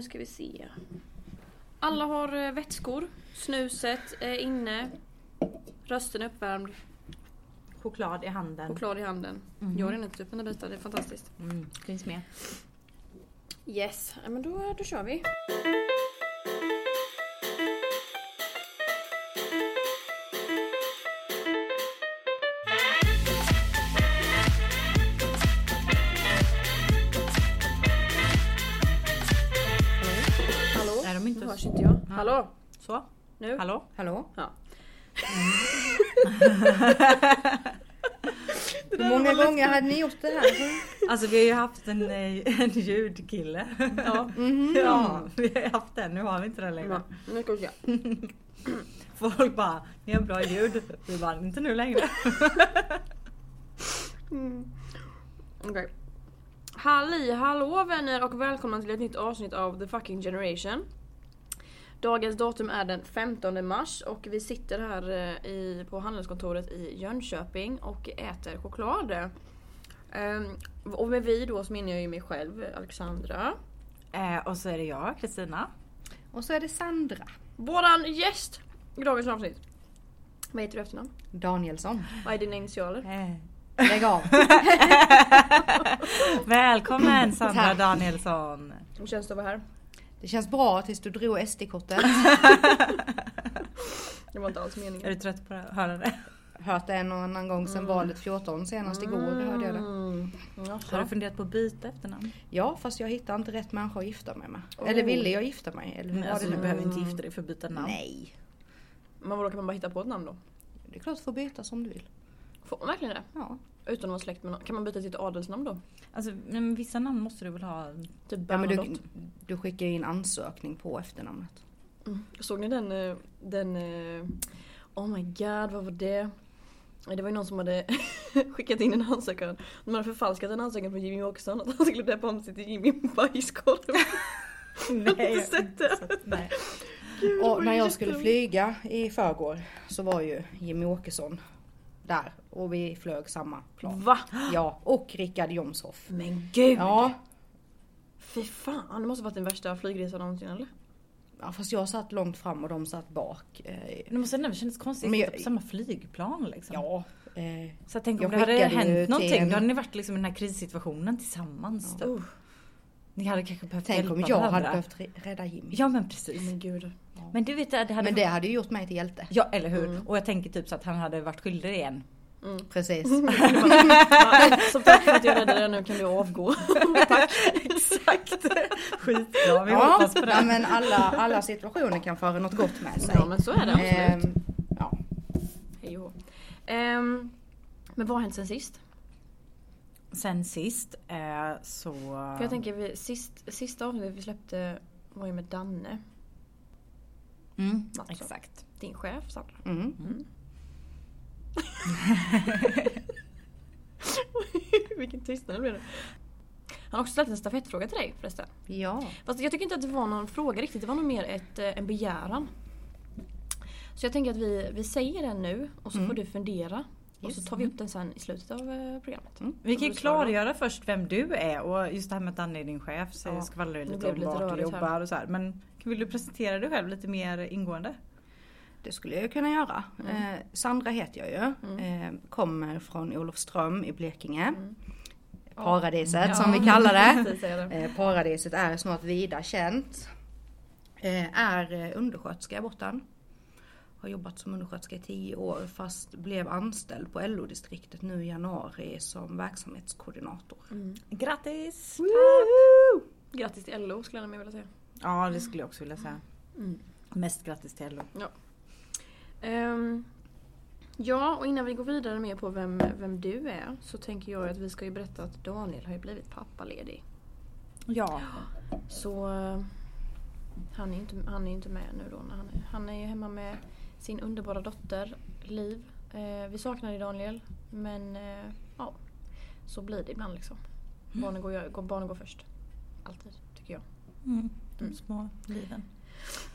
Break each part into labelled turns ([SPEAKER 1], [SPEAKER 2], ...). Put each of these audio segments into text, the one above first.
[SPEAKER 1] nu ska vi se. Alla har eh, vätskor. Snuset är inne. Rösten är uppvärmd.
[SPEAKER 2] Choklad i handen.
[SPEAKER 1] Choklad i handen. Jag har redan ätit upp mina bitar, det är fantastiskt.
[SPEAKER 2] Mm, finns med.
[SPEAKER 1] Yes, men då, då kör vi. Hallå?
[SPEAKER 2] Så.
[SPEAKER 1] Nu?
[SPEAKER 2] Hallå?
[SPEAKER 3] Hallå?
[SPEAKER 1] Ja.
[SPEAKER 3] Hur många gånger hade ni gjort det här?
[SPEAKER 2] Alltså vi har ju haft en, eh, en ljudkille.
[SPEAKER 1] Ja.
[SPEAKER 2] Ja, vi har haft den. Nu har vi inte den längre.
[SPEAKER 1] Nu ska vi se.
[SPEAKER 2] Folk bara, ni har bra ljud. Vi bara, inte nu längre.
[SPEAKER 1] Okej. Halli hallå vänner och välkomna till ett nytt avsnitt av The fucking generation. Dagens datum är den 15 mars och vi sitter här eh, i, på handelskontoret i Jönköping och äter choklad. Ehm, och med vi då så menar jag ju mig själv, Alexandra.
[SPEAKER 2] Eh, och så är det jag, Kristina.
[SPEAKER 3] Och så är det Sandra
[SPEAKER 1] Våran gäst i dagens avsnitt. Vad heter du efternamn?
[SPEAKER 3] Danielsson.
[SPEAKER 1] Vad är dina initialer?
[SPEAKER 2] Eh.
[SPEAKER 3] Lägg av.
[SPEAKER 2] Välkommen Sandra
[SPEAKER 3] Tack.
[SPEAKER 2] Danielsson.
[SPEAKER 1] Hur känns det att vara här?
[SPEAKER 3] Det känns bra tills du drog SD-kortet.
[SPEAKER 1] Det var inte alls
[SPEAKER 2] Är
[SPEAKER 1] meningen.
[SPEAKER 2] du trött på att höra det?
[SPEAKER 3] Hört det en och annan gång sedan valet 14. Senast igår hörde jag det.
[SPEAKER 1] Mm.
[SPEAKER 2] Har
[SPEAKER 1] Jaså.
[SPEAKER 2] du funderat på att byta efternamn?
[SPEAKER 3] Ja, fast jag hittade inte rätt människa att gifta mig med.
[SPEAKER 1] Oh.
[SPEAKER 3] Eller ville jag gifta mig? Eller hur
[SPEAKER 2] Men alltså,
[SPEAKER 3] det
[SPEAKER 2] du
[SPEAKER 3] nu?
[SPEAKER 2] behöver inte gifta dig för att byta namn.
[SPEAKER 3] Nej.
[SPEAKER 1] Men vadå kan man bara hitta på ett namn då?
[SPEAKER 3] Det är klart du får byta som du vill.
[SPEAKER 1] Får man verkligen det?
[SPEAKER 3] Ja.
[SPEAKER 1] Utan att vara släkt med någon? Kan man byta till ett adelsnamn då?
[SPEAKER 2] Alltså, men vissa namn måste du väl ha?
[SPEAKER 1] Typ
[SPEAKER 3] ja men du, du skickar in ansökning på efternamnet.
[SPEAKER 1] Mm. Såg ni den, eh, den... eh, Oh my god, vad var det? Det var ju någon som hade skickat in en ansökan. De hade förfalskat en ansökan från Jimmy Åkesson att han skulle döpa om sig till Jimmy Bajskorv.
[SPEAKER 2] Nej,
[SPEAKER 1] inte sett det?
[SPEAKER 2] Nej.
[SPEAKER 3] Och när jag skulle flyga i förrgår så var ju Jimmy Åkesson där. Och vi flög samma plan.
[SPEAKER 1] Va?
[SPEAKER 3] Ja, och Rickard Jomshoff.
[SPEAKER 1] Men gud!
[SPEAKER 3] Ja,
[SPEAKER 1] Fy fan, det måste varit den värsta flygresan någonsin eller?
[SPEAKER 3] ja, fast jag satt långt fram och de satt bak. Eh,
[SPEAKER 2] Det måste ändå kännas konstigt
[SPEAKER 3] Men
[SPEAKER 2] att
[SPEAKER 3] jag-
[SPEAKER 2] sitta på samma flygplan liksom.
[SPEAKER 3] Ja. Eh,
[SPEAKER 2] Så jag tänker
[SPEAKER 3] Jag
[SPEAKER 2] om det hade hänt någonting,
[SPEAKER 3] en-
[SPEAKER 2] då hade ni varit liksom i den här krissituationen tillsammans. Typ.
[SPEAKER 1] Oh,
[SPEAKER 2] Ni hade kanske behövt
[SPEAKER 3] tänk
[SPEAKER 2] hjälpa
[SPEAKER 3] om jag
[SPEAKER 2] varandra.
[SPEAKER 3] hade behövt rädda Jimmy.
[SPEAKER 2] Ja men precis.
[SPEAKER 1] men gud.
[SPEAKER 2] Men du vet det hade...
[SPEAKER 3] Men det hade ju gjort mig till hjälte.
[SPEAKER 2] Ja eller hur.
[SPEAKER 1] Mm.
[SPEAKER 2] Och jag tänker typ så att han hade varit skyldig igen.
[SPEAKER 3] Precis.
[SPEAKER 1] Ja, Som tack för att jag räddade dig, nu kan du avgå.
[SPEAKER 2] Exakt. Skitbra, vi
[SPEAKER 3] ja,
[SPEAKER 2] hoppas på det.
[SPEAKER 3] ja, men alla, alla situationer kan föra något gott med sig.
[SPEAKER 1] Ja men så är det absolut.
[SPEAKER 3] Ehm, ja.
[SPEAKER 1] Hej. Ehm, Men vad har hänt sen sist?
[SPEAKER 2] Sen sist eh, så...
[SPEAKER 1] För jag tänker vi, sist, sista avsnittet vi släppte var ju med Danne,
[SPEAKER 2] Mm,
[SPEAKER 1] Mattsson.
[SPEAKER 2] exakt.
[SPEAKER 1] din chef Sandra.
[SPEAKER 3] Mm.
[SPEAKER 1] Vilken tystnad det blev det. Han har också ställt en stafettfråga till dig förresten.
[SPEAKER 3] ja.
[SPEAKER 1] Fast jag tycker inte att det var någon fråga riktigt, det var nog mer ett, eh, en begäran. Så jag tänker att vi, vi säger den nu och så
[SPEAKER 3] Mm.
[SPEAKER 1] får du fundera. Och så tar vi upp den sen i slutet av eh, programmet.
[SPEAKER 3] Mm.
[SPEAKER 2] Vi kan ju klargöra först vem du är och just det här med att Danne är din chef så
[SPEAKER 1] Ja,
[SPEAKER 2] skvallrar lite om vart du
[SPEAKER 1] rörigt här.
[SPEAKER 2] jobbar och så här. Men vill du presentera dig själv lite mer ingående?
[SPEAKER 3] Det skulle jag kunna göra.
[SPEAKER 1] Mm.
[SPEAKER 3] Eh, Sandra heter jag ju. Eh, kommer från Olofström i Blekinge.
[SPEAKER 1] Mm.
[SPEAKER 3] Paradiset som vi kallar det. Eh, paradiset är snart vida känt. Eh, är eh, undersköterska i botten. Har jobbat som undersköterska i tio år fast blev anställd på LO-distriktet nu i januari som verksamhetskoordinator.
[SPEAKER 1] Mm.
[SPEAKER 2] Grattis!
[SPEAKER 1] Grattis till LO skulle jag vilja säga.
[SPEAKER 2] Ja det skulle jag också vilja säga.
[SPEAKER 1] Mm.
[SPEAKER 2] Mest grattis till LO.
[SPEAKER 1] Ehm, ja, och innan vi går vidare mer på vem, vem du är så tänker jag att vi ska ju berätta att Daniel har ju blivit pappaledig.
[SPEAKER 2] Ja.
[SPEAKER 1] Så eh, han är ju inte, han är inte med nu då. När han, är, han är ju hemma med sin underbara dotter Liv. Eh, vi saknar dig Daniel men eh, ja, så blir det ibland liksom. Barnen, går, ju- går, barnen går först. Alltid, tycker jag.
[SPEAKER 2] Mm. De
[SPEAKER 1] Mm.
[SPEAKER 2] små liven.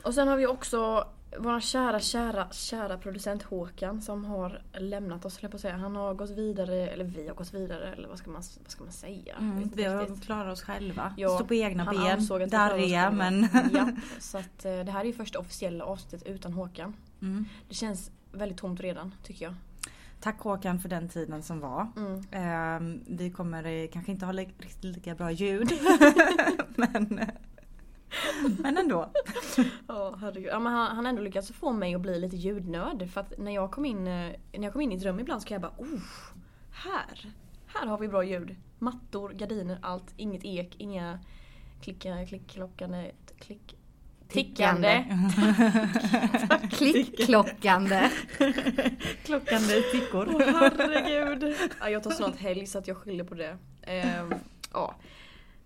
[SPEAKER 1] Och sen har vi också vår kära, kära, kära producent Håkan som har lämnat oss, jag på att säga. Han har gått vidare, eller vi har gått vidare, eller vad ska man, vad ska man säga?
[SPEAKER 2] Mm, vi har klarat oss själva.
[SPEAKER 1] Ja,
[SPEAKER 2] Stå på egna
[SPEAKER 1] han
[SPEAKER 2] ben.
[SPEAKER 1] ansåg att
[SPEAKER 2] Darriga men...
[SPEAKER 1] Ja, så att eh, det här är ju första officiella avsnittet utan Håkan.
[SPEAKER 2] Mm.
[SPEAKER 1] Det känns väldigt tomt redan, tycker jag.
[SPEAKER 2] Tack Håkan för den tiden som var.
[SPEAKER 1] Mm.
[SPEAKER 2] Ehm, vi kommer eh, kanske inte ha li- riktigt lika bra ljud. men, men ändå.
[SPEAKER 1] Herregud. Ja, men han, han har ändå lyckats få mig att bli lite ljudnörd. För att när jag kom in, eh, när jag kom in i ett rum ibland så kan jag bara oh, här, här har vi bra ljud. Mattor, gardiner, allt. Inget ek, inga klicka, klick-klockande, klick... Tickande.
[SPEAKER 3] Klickklockande.
[SPEAKER 2] Klockande tickor.
[SPEAKER 1] Åh herregud. Ja, jag tar snart helg så att jag skyller på det. Ehm, ja.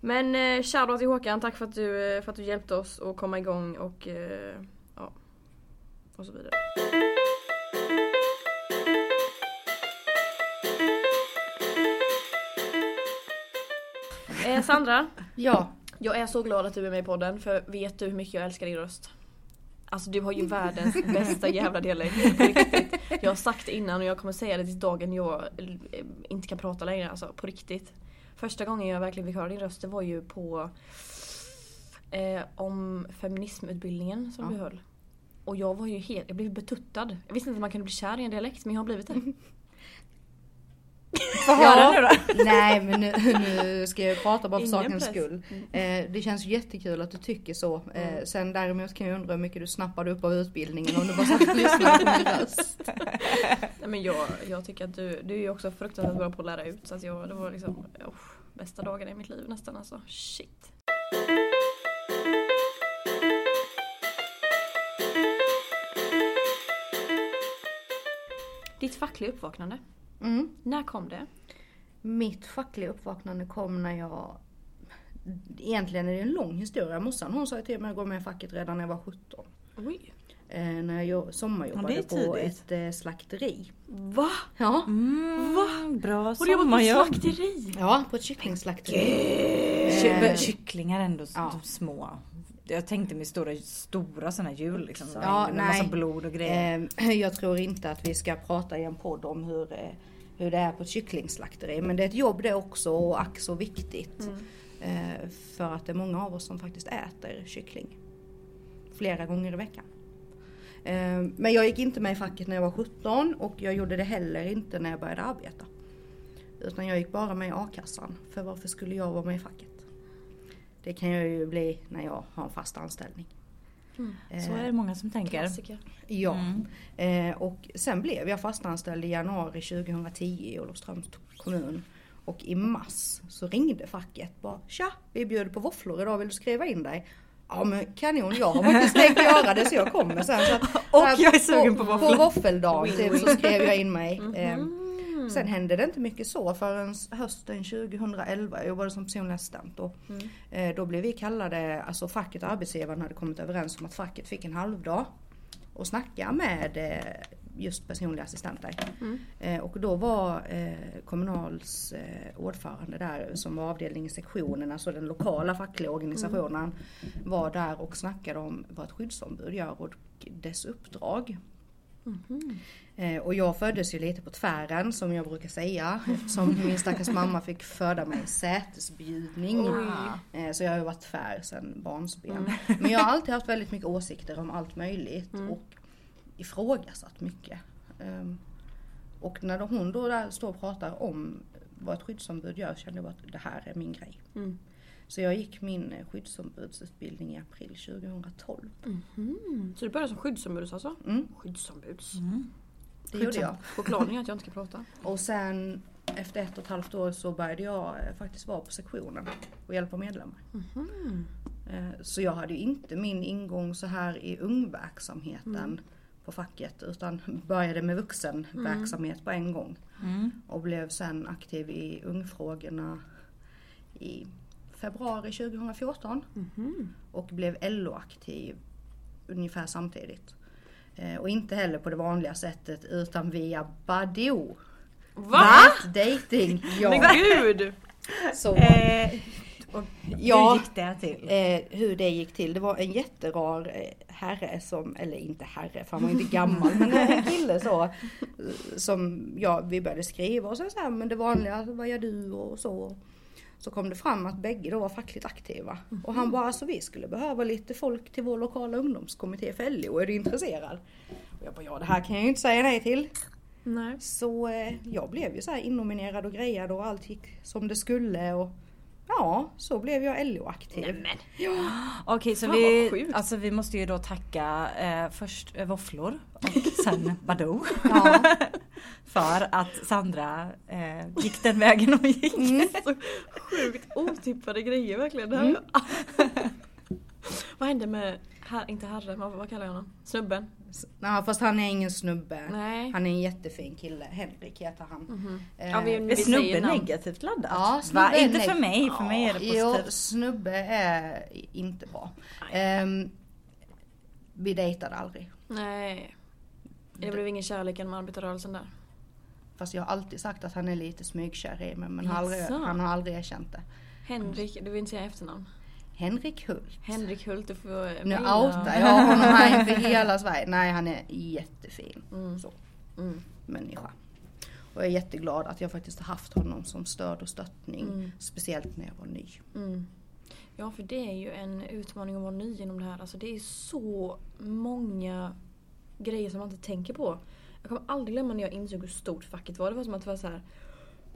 [SPEAKER 1] Men eh, shoutout till Håkan, tack för att, du, eh, för att du hjälpte oss att komma igång och eh, ja. Och så vidare. Eh, Sandra,
[SPEAKER 3] Ja,
[SPEAKER 1] jag är så glad att du är med i podden för vet du hur mycket jag älskar din röst? Alltså du har ju världens bästa jävla dialekt. På riktigt. Jag har sagt det innan och jag kommer säga det tills dagen jag eh, inte kan prata längre. Alltså på riktigt. Första gången jag verkligen fick höra din röst det var ju på eh, om feminismutbildningen som
[SPEAKER 3] Ja.
[SPEAKER 1] du höll. Och jag var ju helt, jag blev betuttad. Jag visste inte att man kunde bli kär i en dialekt men jag har blivit det.
[SPEAKER 2] Få höra nu då.
[SPEAKER 3] nej men nu, nu ska jag prata bara för
[SPEAKER 1] Ingen
[SPEAKER 3] sakens
[SPEAKER 1] press.
[SPEAKER 3] skull. Eh, det känns jättekul att du tycker så. Eh,
[SPEAKER 1] Mm.
[SPEAKER 3] sen däremot kan jag undra hur mycket du snappade upp av utbildningen om du bara satt och lyssnade på min röst.
[SPEAKER 1] Nej, men jag, jag tycker att du, du är ju också fruktansvärt bra på att lära ut. Så att jag, det var liksom oh, bästa dagen i mitt liv nästan alltså. Shit. Ditt fackliga uppvaknande,
[SPEAKER 3] Mm.
[SPEAKER 1] när kom det?
[SPEAKER 3] Mitt fackliga uppvaknande kom när jag Egentligen är det en lång historia. Morsan hon sa till mig att gå med i facket redan när jag var 17.
[SPEAKER 1] Oj.
[SPEAKER 3] Eh, när jag sommarjobbade
[SPEAKER 2] Ja,
[SPEAKER 3] på ett eh, slakteri.
[SPEAKER 1] Va?
[SPEAKER 3] Ja.
[SPEAKER 2] Mm,
[SPEAKER 1] Va?
[SPEAKER 2] Bra
[SPEAKER 1] Har du jobbat på
[SPEAKER 2] sommarjobb.
[SPEAKER 1] slakteri?
[SPEAKER 3] ja, på ett kycklingslakteri.
[SPEAKER 2] Ky-
[SPEAKER 3] Eh,
[SPEAKER 2] Kycklingar ändå,
[SPEAKER 3] ja.
[SPEAKER 2] de små. Jag tänkte med stora, stora såna djur liksom.
[SPEAKER 3] Ja,
[SPEAKER 2] med massa
[SPEAKER 3] nej.
[SPEAKER 2] blod och grejer.
[SPEAKER 3] Eh, jag tror inte att vi ska prata i en podd om hur, hur det är på ett kycklingslakteri. Men det är ett jobb det också och ack så viktigt. Eh, för att det är många av oss som faktiskt äter kyckling. Flera gånger i veckan. Eh, men jag gick inte med i facket när jag var 17 och jag gjorde det heller inte när jag började arbeta. Utan jag gick bara med i a-kassan. För varför skulle jag vara med i facket? Det kan jag ju bli när jag har en fast anställning. Eh,
[SPEAKER 2] Så är det många som tänker.
[SPEAKER 1] Klassiker.
[SPEAKER 3] Ja.
[SPEAKER 2] Mm.
[SPEAKER 3] Eh, och sen blev jag fastanställd i januari 2010 i Olofströms kommun. Och i mars så ringde facket bara Tja, vi bjuder på våfflor idag, vill du skriva in dig? Ja men kanon, jag har faktiskt tänkt göra det så jag kommer sen. Så att,
[SPEAKER 2] Och
[SPEAKER 3] här
[SPEAKER 2] jag är sugen på våfflor.
[SPEAKER 3] På våffeldagen typ, så skrev jag in mig. Eh,
[SPEAKER 1] Mm.
[SPEAKER 3] Sen hände det inte mycket så förrän hösten 2011. Jag jobbade som personlig assistent och
[SPEAKER 1] Mm.
[SPEAKER 3] eh, då blev vi kallade, alltså facket och arbetsgivaren hade kommit överens om att facket fick en halvdag och snacka med eh, just personliga assistenter.
[SPEAKER 1] Mm.
[SPEAKER 3] Eh, och då var eh, Kommunals eh, ordförande där som var avdelning i sektionen, alltså den lokala fackliga organisationen var där och snackade om vad ett skyddsombud gör och dess uppdrag. Eh, och jag föddes ju lite på tvären som jag brukar säga eftersom min stackars mamma fick föda mig i sätesbjudning. Eh, så jag har ju varit tvär sedan barnsben. Men jag har alltid haft väldigt mycket åsikter om allt möjligt och ifrågasatt mycket. Ehm, och när hon då där står och pratar om vad ett skyddsombud gör kände jag bara att det här är min grej.
[SPEAKER 1] Mm.
[SPEAKER 3] Så jag gick min eh, skyddsombudsutbildning i april 2012.
[SPEAKER 1] Mm. Så du började som skyddsombud alltså?
[SPEAKER 3] Mm,
[SPEAKER 1] Skyddsombuds.
[SPEAKER 3] det gjorde jag.
[SPEAKER 1] Gör att jag inte ska prata.
[SPEAKER 3] Och sen efter ett och ett halvt år så började jag eh, faktiskt vara på sektionen och hjälpa medlemmar. Eh, Så jag hade ju inte min ingång så här i ungverksamheten
[SPEAKER 1] Mm.
[SPEAKER 3] på facket utan började med vuxenverksamhet på en gång.
[SPEAKER 2] Mm.
[SPEAKER 3] Och blev sen aktiv i ungfrågorna i februari 2014
[SPEAKER 1] Mhm.
[SPEAKER 3] och blev LO-aktiv ungefär samtidigt. Eh, Och inte heller på det vanliga sättet utan via Badoo.
[SPEAKER 1] Va?
[SPEAKER 3] Dating, ja.
[SPEAKER 1] Men gud!
[SPEAKER 3] Så,
[SPEAKER 2] Eh, Och
[SPEAKER 3] Ja.
[SPEAKER 2] hur gick det till?
[SPEAKER 3] Eh, hur det gick till. Det var en jätterar eh, herre som, eller inte herre för han var inte gammal, men en kille så. eh, Som ja, vi började skriva och så, så här, men det vanliga, vad gör du och så. Så kom det fram att bägge då var fackligt aktiva. Och han bara, alltså vi skulle behöva lite folk till vår lokala ungdomskommitté för LO, är du intresserad? Och jag bara, ja det här kan jag ju inte säga nej till.
[SPEAKER 1] Nej.
[SPEAKER 3] Så eh, jag blev ju så här innominerad och grejad och allt gick som det skulle. Och ja, så blev jag LO-aktiv.
[SPEAKER 1] Nämen.
[SPEAKER 2] Okej så
[SPEAKER 1] Fan,
[SPEAKER 2] vi, alltså, vi måste ju då tacka eh, först eh, våfflor och sen Badoo.
[SPEAKER 3] Ja.
[SPEAKER 2] För att Sandra eh, gick den vägen hon gick.
[SPEAKER 3] Mm.
[SPEAKER 1] Så sjukt otippade grejer verkligen. Det här. vad hände med, här, inte herre, vad, vad kallar jag honom? Snubben?
[SPEAKER 3] Nej, fast han är ingen snubbe.
[SPEAKER 1] Nej.
[SPEAKER 3] Han är en jättefin kille. Henrik heter han.
[SPEAKER 1] Mhm.
[SPEAKER 3] Eh,
[SPEAKER 1] Ja, vi-
[SPEAKER 2] Är
[SPEAKER 1] vi säger
[SPEAKER 2] snubbe negativt laddat?
[SPEAKER 3] Ja, snubbe
[SPEAKER 2] Va?
[SPEAKER 3] är
[SPEAKER 2] Inte för mig, för mig är det
[SPEAKER 3] Jo,
[SPEAKER 2] positivt.
[SPEAKER 3] snubbe är inte bra. Ehm, vi dejtade aldrig.
[SPEAKER 1] Nej. Det blev ingen kärlek genom arbetarrörelsen där.
[SPEAKER 3] Fast jag har alltid sagt att han är lite smygkär i mig men har aldrig, han har aldrig erkänt det.
[SPEAKER 1] Henrik, du vill inte säga efternamn?
[SPEAKER 3] Henrik Hult.
[SPEAKER 1] Henrik Hult, du får
[SPEAKER 3] Nu outar jag honom här inför hela Sverige. Nej, han är jättefin
[SPEAKER 1] Mm.
[SPEAKER 3] så,
[SPEAKER 1] Mm.
[SPEAKER 3] människa. Och jag är jätteglad att jag faktiskt har haft honom som stöd och stöttning.
[SPEAKER 1] Mm.
[SPEAKER 3] Speciellt när jag var ny.
[SPEAKER 1] Mm. Ja, för det är ju en utmaning att vara ny inom det här. Alltså det är så många grejer som man inte tänker på. Jag kommer aldrig glömma när jag insåg hur stort facket var. Det var som att det var så här.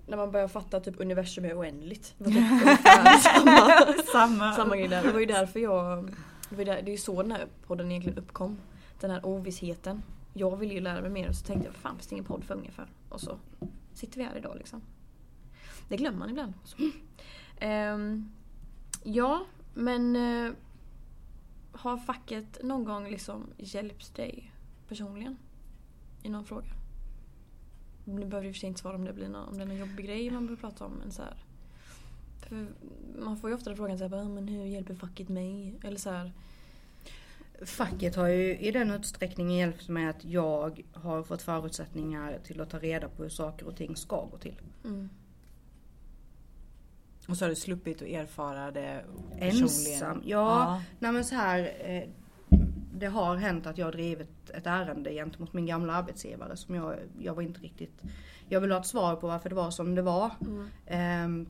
[SPEAKER 1] När man börjar fatta att typ universum är oändligt. Typ ungefär samma,
[SPEAKER 2] Samma.
[SPEAKER 1] samma grej där. Det var ju därför jag... Det, var ju där, det är ju så den här podden egentligen uppkom. Den här ovissheten. Jag ville ju lära mig mer och så tänkte jag, fan finns det ingen podd för unga för? Och så sitter vi här idag liksom. Det glömmer man ibland. Så. Ehm, ja, men eh, har facket någon gång liksom hjälpt dig personligen? I någon fråga? Nu behöver du i och för sig inte svara om det blir någon, om det är någon jobbig grej man behöver prata om. Men så här, för man får ju ofta frågan så här, "Ah, men hur hjälper facket mig? Eller så här,
[SPEAKER 3] Facket har ju i den utsträckningen hjälpt mig att jag har fått förutsättningar till att ta reda på hur saker och ting ska gå till.
[SPEAKER 1] mm,
[SPEAKER 2] Och så har du sluppit att erfara det
[SPEAKER 3] Ensam? Ja,
[SPEAKER 2] Ja.
[SPEAKER 3] nej men så här. Det har hänt att jag har drivit ett ärende gentemot min gamla arbetsgivare som jag, jag var inte riktigt... Jag vill ha ett svar på varför det var som det var.
[SPEAKER 1] mm,
[SPEAKER 3] Ehm,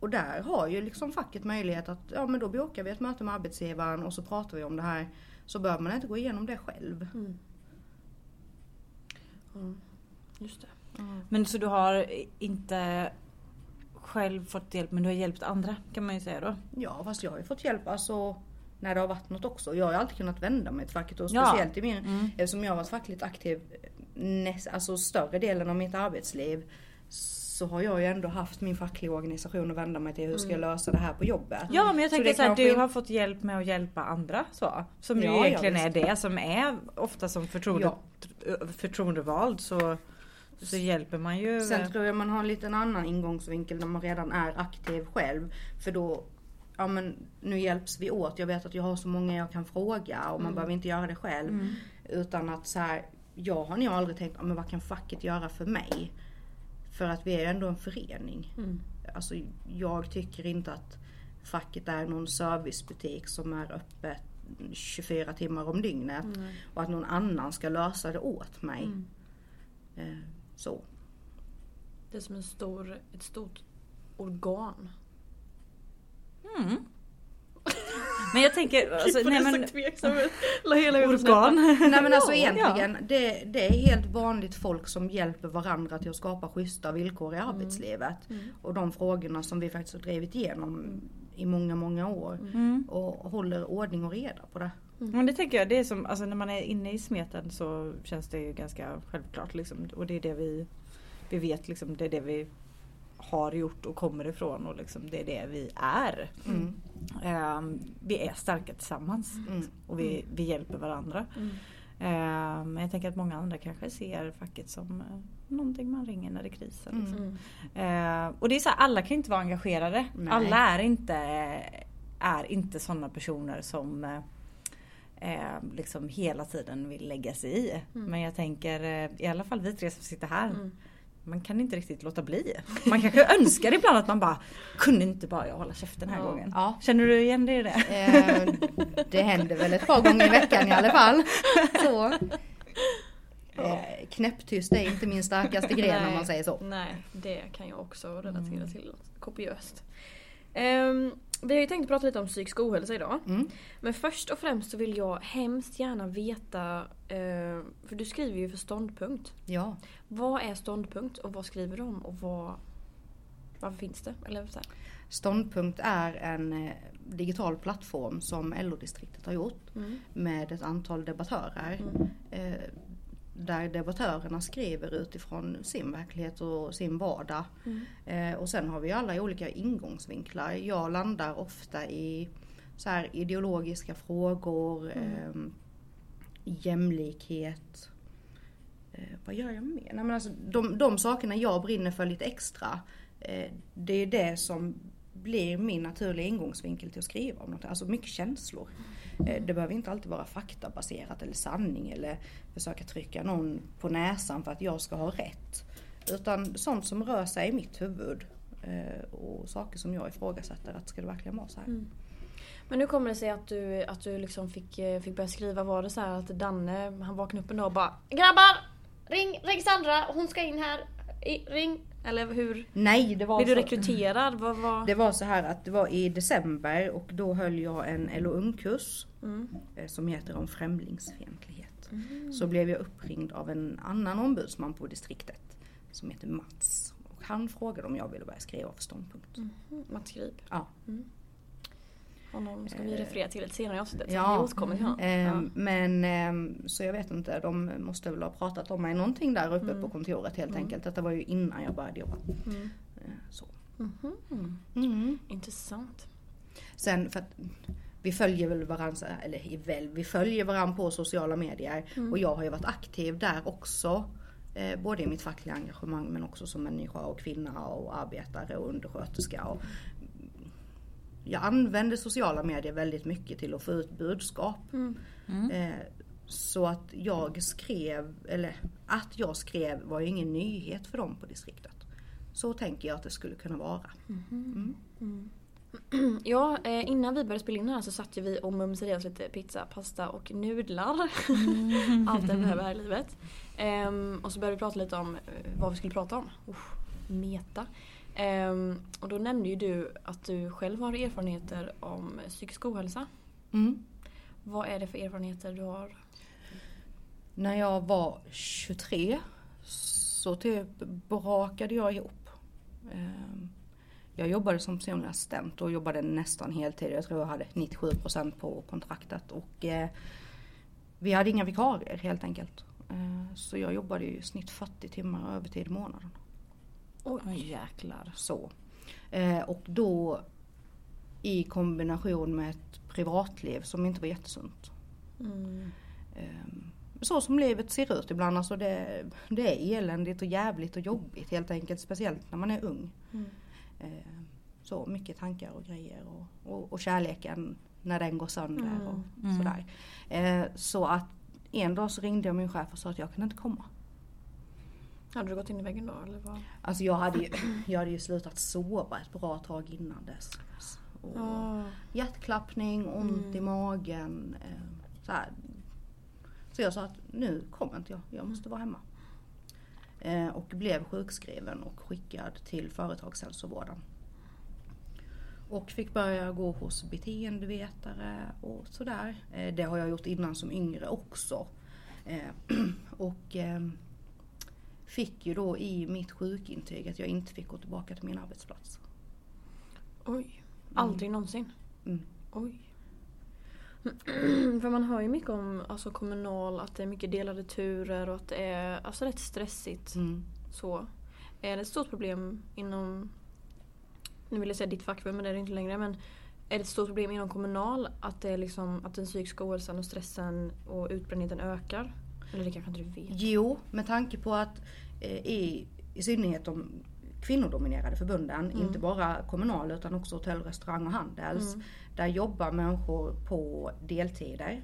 [SPEAKER 3] och där har ju liksom facket möjlighet att, ja men då bokar vi ett möte med arbetsgivaren och så pratar vi om det här. Så behöver man inte gå igenom det själv.
[SPEAKER 1] mm. Ja, just det.
[SPEAKER 2] Men så du har inte själv fått hjälp men du har hjälpt andra kan man ju säga då.
[SPEAKER 3] Ja fast jag har ju fått hjälp alltså när det har varit något också. Jag har ju alltid kunnat vända mig till facket och
[SPEAKER 2] Ja.
[SPEAKER 3] speciellt i min,
[SPEAKER 2] Mm.
[SPEAKER 3] eftersom jag har varit fackligt aktiv näst, alltså större delen av mitt arbetsliv. Så har jag ju ändå haft min fackliga organisation att vända mig till. Hur ska jag lösa det här på jobbet?
[SPEAKER 2] Ja men jag tänker så här,
[SPEAKER 3] kanske
[SPEAKER 2] du har fått hjälp med att hjälpa andra så. Som ju
[SPEAKER 3] Ja, ja,
[SPEAKER 2] egentligen är det som är ofta som förtroende, förtroendevald så, så hjälper man ju.
[SPEAKER 3] Sen tror jag man har en liten annan ingångsvinkel när man redan är aktiv själv. För då, ja men nu hjälps vi åt. Jag vet att jag har så många jag kan fråga och man behöver inte göra det själv.
[SPEAKER 2] Mm.
[SPEAKER 3] Utan att så här, jag har nog aldrig tänkt, ja, men vad kan facket göra för mig? För att vi är ändå en förening.
[SPEAKER 1] Mm.
[SPEAKER 3] Alltså jag tycker inte att facket är någon servicebutik som är öppet 24 timmar om dygnet.
[SPEAKER 1] Mm.
[SPEAKER 3] Och att någon annan ska lösa det åt mig.
[SPEAKER 1] Mm.
[SPEAKER 3] Eh, Så.
[SPEAKER 1] Det är som en stor, ett stort organ.
[SPEAKER 2] Mm. Men jag tänker, alltså, nej men
[SPEAKER 1] tveksam ut. Huvudet
[SPEAKER 2] organ.
[SPEAKER 3] Nej men alltså
[SPEAKER 2] Ja,
[SPEAKER 3] egentligen, det, det är helt vanligt folk som hjälper varandra till att skapa schyssta villkor i arbetslivet.
[SPEAKER 1] Mm.
[SPEAKER 3] Och de frågorna som vi faktiskt har drivit igenom i många, många år.
[SPEAKER 2] Mm.
[SPEAKER 3] Och håller ordning och reda på det.
[SPEAKER 2] Men det tänker jag, det är som, alltså när man är inne i smeten så känns det ju ganska självklart liksom. Och det är det vi, vi vet liksom, det är det vi har gjort och kommer ifrån och liksom det är det vi är.
[SPEAKER 3] Mm.
[SPEAKER 2] Ehm, vi är starka tillsammans
[SPEAKER 3] Mm.
[SPEAKER 2] och vi, vi hjälper varandra.
[SPEAKER 1] Mm.
[SPEAKER 2] Ehm, men jag tänker att många andra kanske ser facket som eh, någonting man ringer när det krisar.
[SPEAKER 3] Mm.
[SPEAKER 2] Liksom.
[SPEAKER 1] Mm.
[SPEAKER 2] Ehm, och det är så här, alla kan inte vara engagerade.
[SPEAKER 3] Nej.
[SPEAKER 2] Alla är inte, är inte sådana personer som eh, liksom hela tiden vill lägga sig i.
[SPEAKER 1] Mm.
[SPEAKER 2] Men jag tänker, eh, i alla fall vi tre som sitter här.
[SPEAKER 1] Mm.
[SPEAKER 2] Man kan inte riktigt låta bli. Man kanske önskar ibland att man bara kunde inte bara jag hålla käften den här
[SPEAKER 1] Ja.
[SPEAKER 2] gången.
[SPEAKER 3] Ja.
[SPEAKER 2] Känner du igen dig i det?
[SPEAKER 3] Eh, det händer väl ett par gånger i veckan i alla fall. Så. Eh, knäpptyst är inte min starkaste gren om man säger så.
[SPEAKER 1] Nej, det kan jag också relatera till kopiöst. Ehm, vi har ju tänkt prata lite om psykisk ohälsa idag.
[SPEAKER 3] Mm.
[SPEAKER 1] Men först och främst så vill jag hemskt gärna veta, eh, för du skriver ju för ståndpunkt.
[SPEAKER 3] Ja.
[SPEAKER 1] Vad är ståndpunkt och vad skriver du om och vad, varför finns det? Eller så här.
[SPEAKER 3] Ståndpunkt är en eh, digital plattform som LO-distriktet har gjort
[SPEAKER 1] Mm.
[SPEAKER 3] med ett antal debattörer. Eh, där debattörerna skriver utifrån sin verklighet och sin vardag.
[SPEAKER 1] Mm.
[SPEAKER 3] Eh, och sen har vi alla olika ingångsvinklar. Jag landar ofta i så här ideologiska frågor, eh, jämlikhet. Eh, vad gör jag mer? Nej, men alltså, de, de sakerna jag brinner för lite extra. Eh, det är det som blir min naturliga ingångsvinkel till att skriva om något. Alltså mycket känslor. Eh, Eh, det behöver inte alltid vara faktabaserat eller sanning eller försöka trycka någon på näsan för att jag ska ha rätt. Utan sånt som rör sig i mitt huvud. Eh, och saker som jag ifrågasätter att ska det verkligen vara så här? Mm.
[SPEAKER 1] Men hur kommer det sig att du, att du liksom fick, eh, fick börja skriva? Var det så här att Danne, han vaknade upp en dag och bara Grabbar! Ring, ring Sandra, hon ska in här. I, ring! Eller hur?
[SPEAKER 3] Nej, det var
[SPEAKER 1] Blev du rekryterad? Vad var...
[SPEAKER 3] Det var så här att det var i december och då höll jag en LO Ung-kurs
[SPEAKER 1] Mm.
[SPEAKER 3] eh, som heter om främlingsfientlighet. Så blev jag uppringd av en annan ombudsman på distriktet som heter Mats. Och han frågade om jag ville börja skriva för ståndpunkt.
[SPEAKER 1] Mm. Mats Grip.
[SPEAKER 3] Ja.
[SPEAKER 1] Honom ska vi referera till ett senare avsnitt.
[SPEAKER 3] Ja.
[SPEAKER 1] vi återkommer till honom.
[SPEAKER 3] Ehm, Men ehm, så jag vet inte, de måste väl ha pratat om mig någonting där uppe på kontoret helt enkelt. Detta var ju innan jag började jobba.
[SPEAKER 1] Mm.
[SPEAKER 3] Eh, Så.
[SPEAKER 1] Mhm.
[SPEAKER 3] Mm.
[SPEAKER 1] Intressant.
[SPEAKER 3] Sen för att vi följer väl varandra, eller väl, vi följer varandra på sociala medier och jag har ju varit aktiv där också. Eh, både i mitt fackliga engagemang men också som människa och kvinna och arbetare och undersköterska. Och jag använder sociala medier väldigt mycket till att få ut budskap. Eh, så att jag skrev, eller att jag skrev var ju ingen nyhet för dem på distriktet. Så tänker jag att det skulle kunna vara.
[SPEAKER 1] Ja, eh, innan vi började spela in här så satt ju vi och mumsade i oss lite pizza, pasta och nudlar. Allt det vi behöver här i livet. Ehm, och så började vi prata lite om eh, vad vi skulle prata om. Usch, meta. Ehm, och då nämnde ju du att du själv har erfarenheter om psykisk ohälsa.
[SPEAKER 3] Mm.
[SPEAKER 1] Vad är det för erfarenheter du har?
[SPEAKER 3] När jag var 23 så typ brakade jag ihop. Ehm, Jag jobbade som personlig assistent och jobbade nästan heltid. Jag tror jag hade 97% på kontraktet och eh, vi hade inga vikarier helt enkelt. Eh, Så jag jobbade i snitt 40 timmar övertid i månaden.
[SPEAKER 2] Oj jäklar.
[SPEAKER 3] Så. Eh, Och då i kombination med ett privatliv som inte var jättesunt.
[SPEAKER 1] Mm.
[SPEAKER 3] Ehm, Så som livet ser ut ibland. Alltså det, det är eländigt och jävligt och jobbigt helt enkelt. Speciellt när man är ung.
[SPEAKER 1] Mm.
[SPEAKER 3] Ehm, Så mycket tankar och grejer. Och, och, och kärleken när den går sönder
[SPEAKER 1] Mm.
[SPEAKER 3] och
[SPEAKER 2] Mm.
[SPEAKER 3] sådär. Eh, Så att en dag så ringde jag min chef och sa att jag kan inte komma.
[SPEAKER 1] Hade du gått in i väggen då eller vad?
[SPEAKER 3] Alltså jag hade ju, jag hade ju slutat sova ett bra tag innan dess. Och
[SPEAKER 1] Ja.
[SPEAKER 3] Hjärtklappning, ont
[SPEAKER 1] Mm.
[SPEAKER 3] i magen. Eh, så, här. så jag sa att nu kommer inte jag, jag måste vara hemma. Eh, och blev sjukskriven och skickad till företagshälsovården. Och fick börja gå hos beteendevetare och sådär. Eh, det har jag gjort innan som yngre också. Och eh, fick ju då i mitt sjukintyg att jag inte fick gå tillbaka till min arbetsplats.
[SPEAKER 1] Oj. Aldrig någonsin?
[SPEAKER 3] Mm.
[SPEAKER 1] Oj. För man hör ju mycket om alltså, kommunal, att det är mycket delade turer och att det är alltså, rätt stressigt.
[SPEAKER 3] Mm.
[SPEAKER 1] Så. Är det ett stort problem inom, nu vill jag säga ditt fackförbund men det är det inte längre, men är det ett stort problem inom kommunal att, det är liksom, att den psykiska ohälsan och stressen och utbrändheten ökar? Eller det kanske inte du vet?
[SPEAKER 3] Jo, med tanke på att eh, i, i synnerhet de kvinnodominerade förbunden,
[SPEAKER 1] Mm.
[SPEAKER 3] inte bara kommunala utan också hotell, restaurang och handels.
[SPEAKER 1] Mm.
[SPEAKER 3] Där jobbar människor på deltider.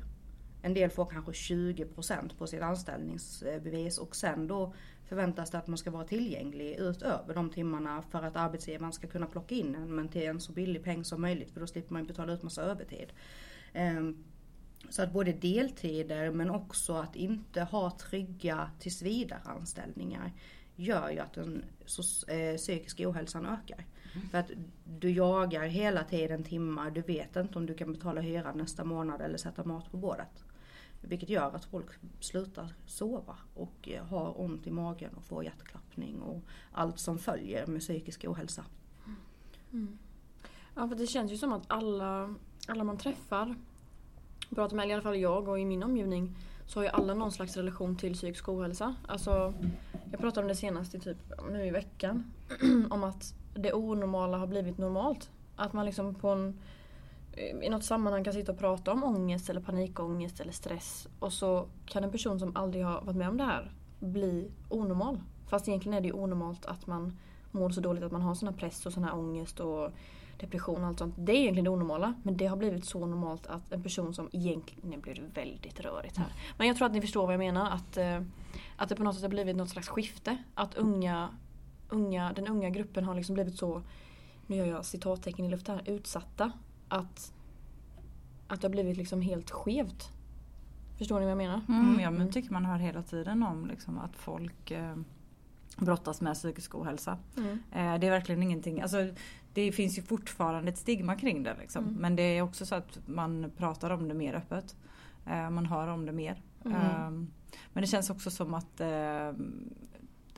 [SPEAKER 3] En del får kanske 20% på sitt anställningsbevis och sen då förväntas det att man ska vara tillgänglig utöver de timmarna för att arbetsgivaren ska kunna plocka in en men till en så billig peng som möjligt för då slipper man betala ut massa övertid. Ehm, så att både deltider men också att inte ha trygga tillsvidareanställningar gör ju att den eh, psykiska ohälsan ökar. Mm. För att du jagar hela tiden timmar, du vet inte om du kan betala hyran nästa månad eller sätta mat på bordet. Vilket gör att folk slutar sova och eh, har ont i magen och får hjärtklappning och allt som följer med psykisk ohälsa.
[SPEAKER 1] Mm. Ja för det känns ju som att alla, alla man träffar, pratar med, i alla fall jag och i min omgivning, så har ju alla någon slags relation till psykisk ohälsa. Alltså, jag pratade om det senast i typ nu i veckan. om att det onormala har blivit normalt. Att man liksom på en, i något sammanhang kan sitta och prata om ångest eller panikångest eller stress och så kan en person som aldrig har varit med om det här bli onormal. Fast egentligen är det ju onormalt att man mår så dåligt att man har sån här press och sån här ångest och depression och allt sånt. Det är egentligen det onormala men det har blivit så normalt att en person som egentligen, nu blir det väldigt rörigt här. Men jag tror att ni förstår vad jag menar. Att, eh, att det på något sätt har blivit något slags skifte. Att unga, unga, den unga gruppen har liksom blivit så, nu gör jag citattecken i luften här, utsatta. Att, att det har blivit liksom helt skevt. Förstår ni vad jag menar?
[SPEAKER 2] Mm, ja men tycker man hör hela tiden om liksom att folk eh, brottas med psykisk ohälsa. Mm. Eh, det är verkligen ingenting, alltså det finns ju fortfarande ett stigma kring det. Liksom. Mm. Men det är också så att man pratar om det mer öppet. Eh, man hör om det mer. Mm. Eh, men det känns också som att eh,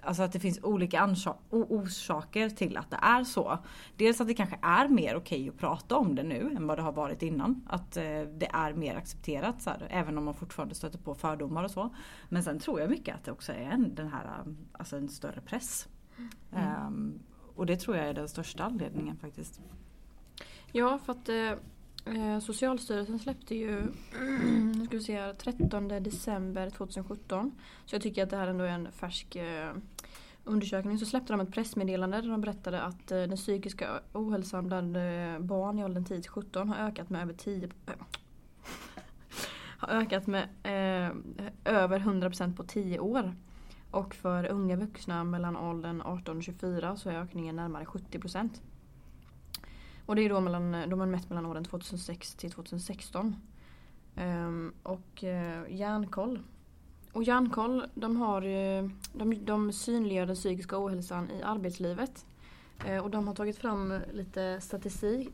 [SPEAKER 2] Alltså att det finns olika orsaker till att det är så. Dels att det kanske är mer okej att prata om det nu än vad det har varit innan. Att eh, det är mer accepterat så här, även om man fortfarande stöter på fördomar och så. Men sen tror jag mycket att det också är en, den här, alltså en större press. Mm. Um, och det tror jag är den största anledningen faktiskt.
[SPEAKER 1] Ja, för att eh, eh Socialstyrelsen släppte ju nu ska vi se här, 13 december 2017. Så jag tycker att det här ändå är en färsk eh, undersökning. Så släppte de ett pressmeddelande där de berättade att eh, den psykiska ohälsan bland eh, barn i åldern 10 17 har ökat med över 10 har ökat med eh, över 100% på 10 år. Och för unga vuxna mellan åldern 18 och 24 så är ökningen närmare 70%. Och det är då mellan, eh, de har mätt mellan åren 2006 till 2016. Um, ehm, och eh, uh, Hjärnkoll. Och Hjärnkoll de, har, eh, de, de synliggör den psykiska ohälsan i arbetslivet. Uh, och de har tagit fram lite statistik.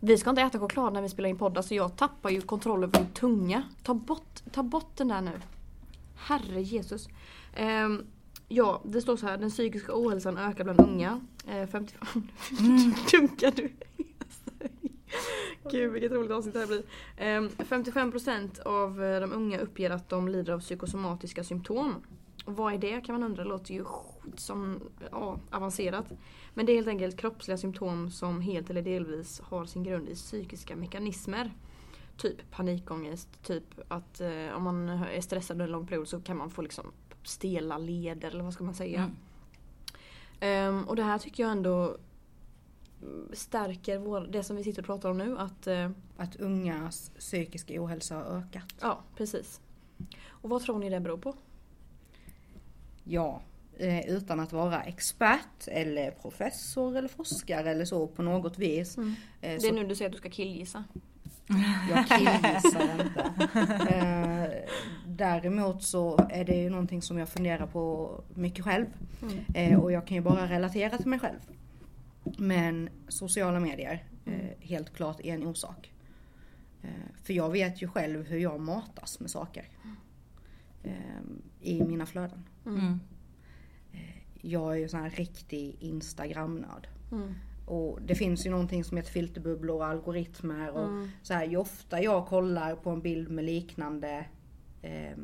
[SPEAKER 1] Vi ska inte äta choklad när vi spelar in poddar så alltså, jag tappar ju kontroll över min tunga. Ta bort, ta bort den där nu. Herre Jesus. Um, ja, det står så här. Den psykiska ohälsan ökar bland unga. Uh, 55... Mm. Dunkar du? Gud vilket roligt avsnitt det här blir. Ehm, 55% av eh, de unga uppger att de lider av psykosomatiska symptom. Och vad är det kan man undra, det låter ju som ja, avancerat. Men det är helt enkelt kroppsliga symptom som helt eller delvis har sin grund i psykiska mekanismer typ panikångest, typ att eh, om man är stressad under en lång period så kan man få liksom stela leder eller vad ska man säga. Mm. Um, och det här tycker jag ändå stärker vår, det som vi sitter och pratar om nu. Att, uh,
[SPEAKER 3] att ungas psykiska ohälsa har ökat.
[SPEAKER 1] Ja, precis. Och vad tror ni det beror på?
[SPEAKER 3] Ja, eh, utan att vara expert eller professor eller forskare eller så på något vis. Mm.
[SPEAKER 1] Eh, det är nu du säger att du ska killgissa.
[SPEAKER 3] Jag killgissar inte. Eh, däremot så är det ju någonting som jag funderar på mycket själv. Mm. Eh, och jag kan ju bara relatera till mig själv. Men sociala medier, eh, helt klart är en orsak. För jag vet ju själv hur jag matas med saker. I mina flöden. Mm. Jag är ju sån här riktig Instagram-nörd. Mm. Och det finns ju någonting som heter filterbubblor och algoritmer och mm. så här, ju ofta jag kollar på en bild med liknande eh,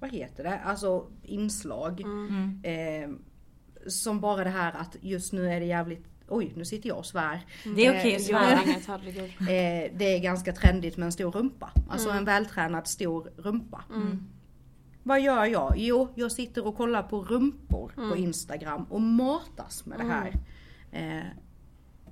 [SPEAKER 3] vad heter det, alltså inslag. Mm. Eh, som bara det här att just nu är det jävligt Oj, nu sitter jag och svär.
[SPEAKER 2] Det är okej okay,
[SPEAKER 3] eh, eh, Det är ganska trendigt med en stor rumpa. Alltså mm. en vältränad stor rumpa. Mm. Vad gör jag? Jo, jag sitter och kollar på rumpor på mm. Instagram och matas med det här. Mm. Eh,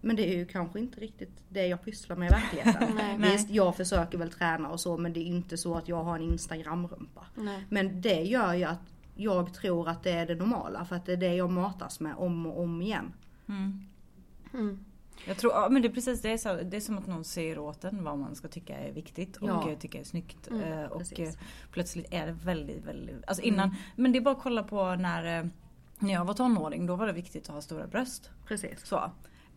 [SPEAKER 3] men det är ju kanske inte riktigt det jag pysslar med i verkligheten. nej, Visst, jag försöker väl träna och så men det är inte så att jag har en instagramrumpa. Men det gör ju att jag tror att det är det normala för att det är det jag matas med om och om igen.
[SPEAKER 2] Mm.
[SPEAKER 1] Mm.
[SPEAKER 2] Jag tror, ja, men det är precis det är, så, det är som att någon säger åt en vad man ska tycka är viktigt och
[SPEAKER 3] Ja.
[SPEAKER 2] eh, tycka är snyggt.
[SPEAKER 1] Mm,
[SPEAKER 2] Eh, och
[SPEAKER 3] precis.
[SPEAKER 2] eh, plötsligt är det väldigt, väldigt, alltså innan, men det är bara att kolla på när, när jag var tonåring, då var det viktigt att ha stora bröst.
[SPEAKER 3] Precis.
[SPEAKER 2] Så.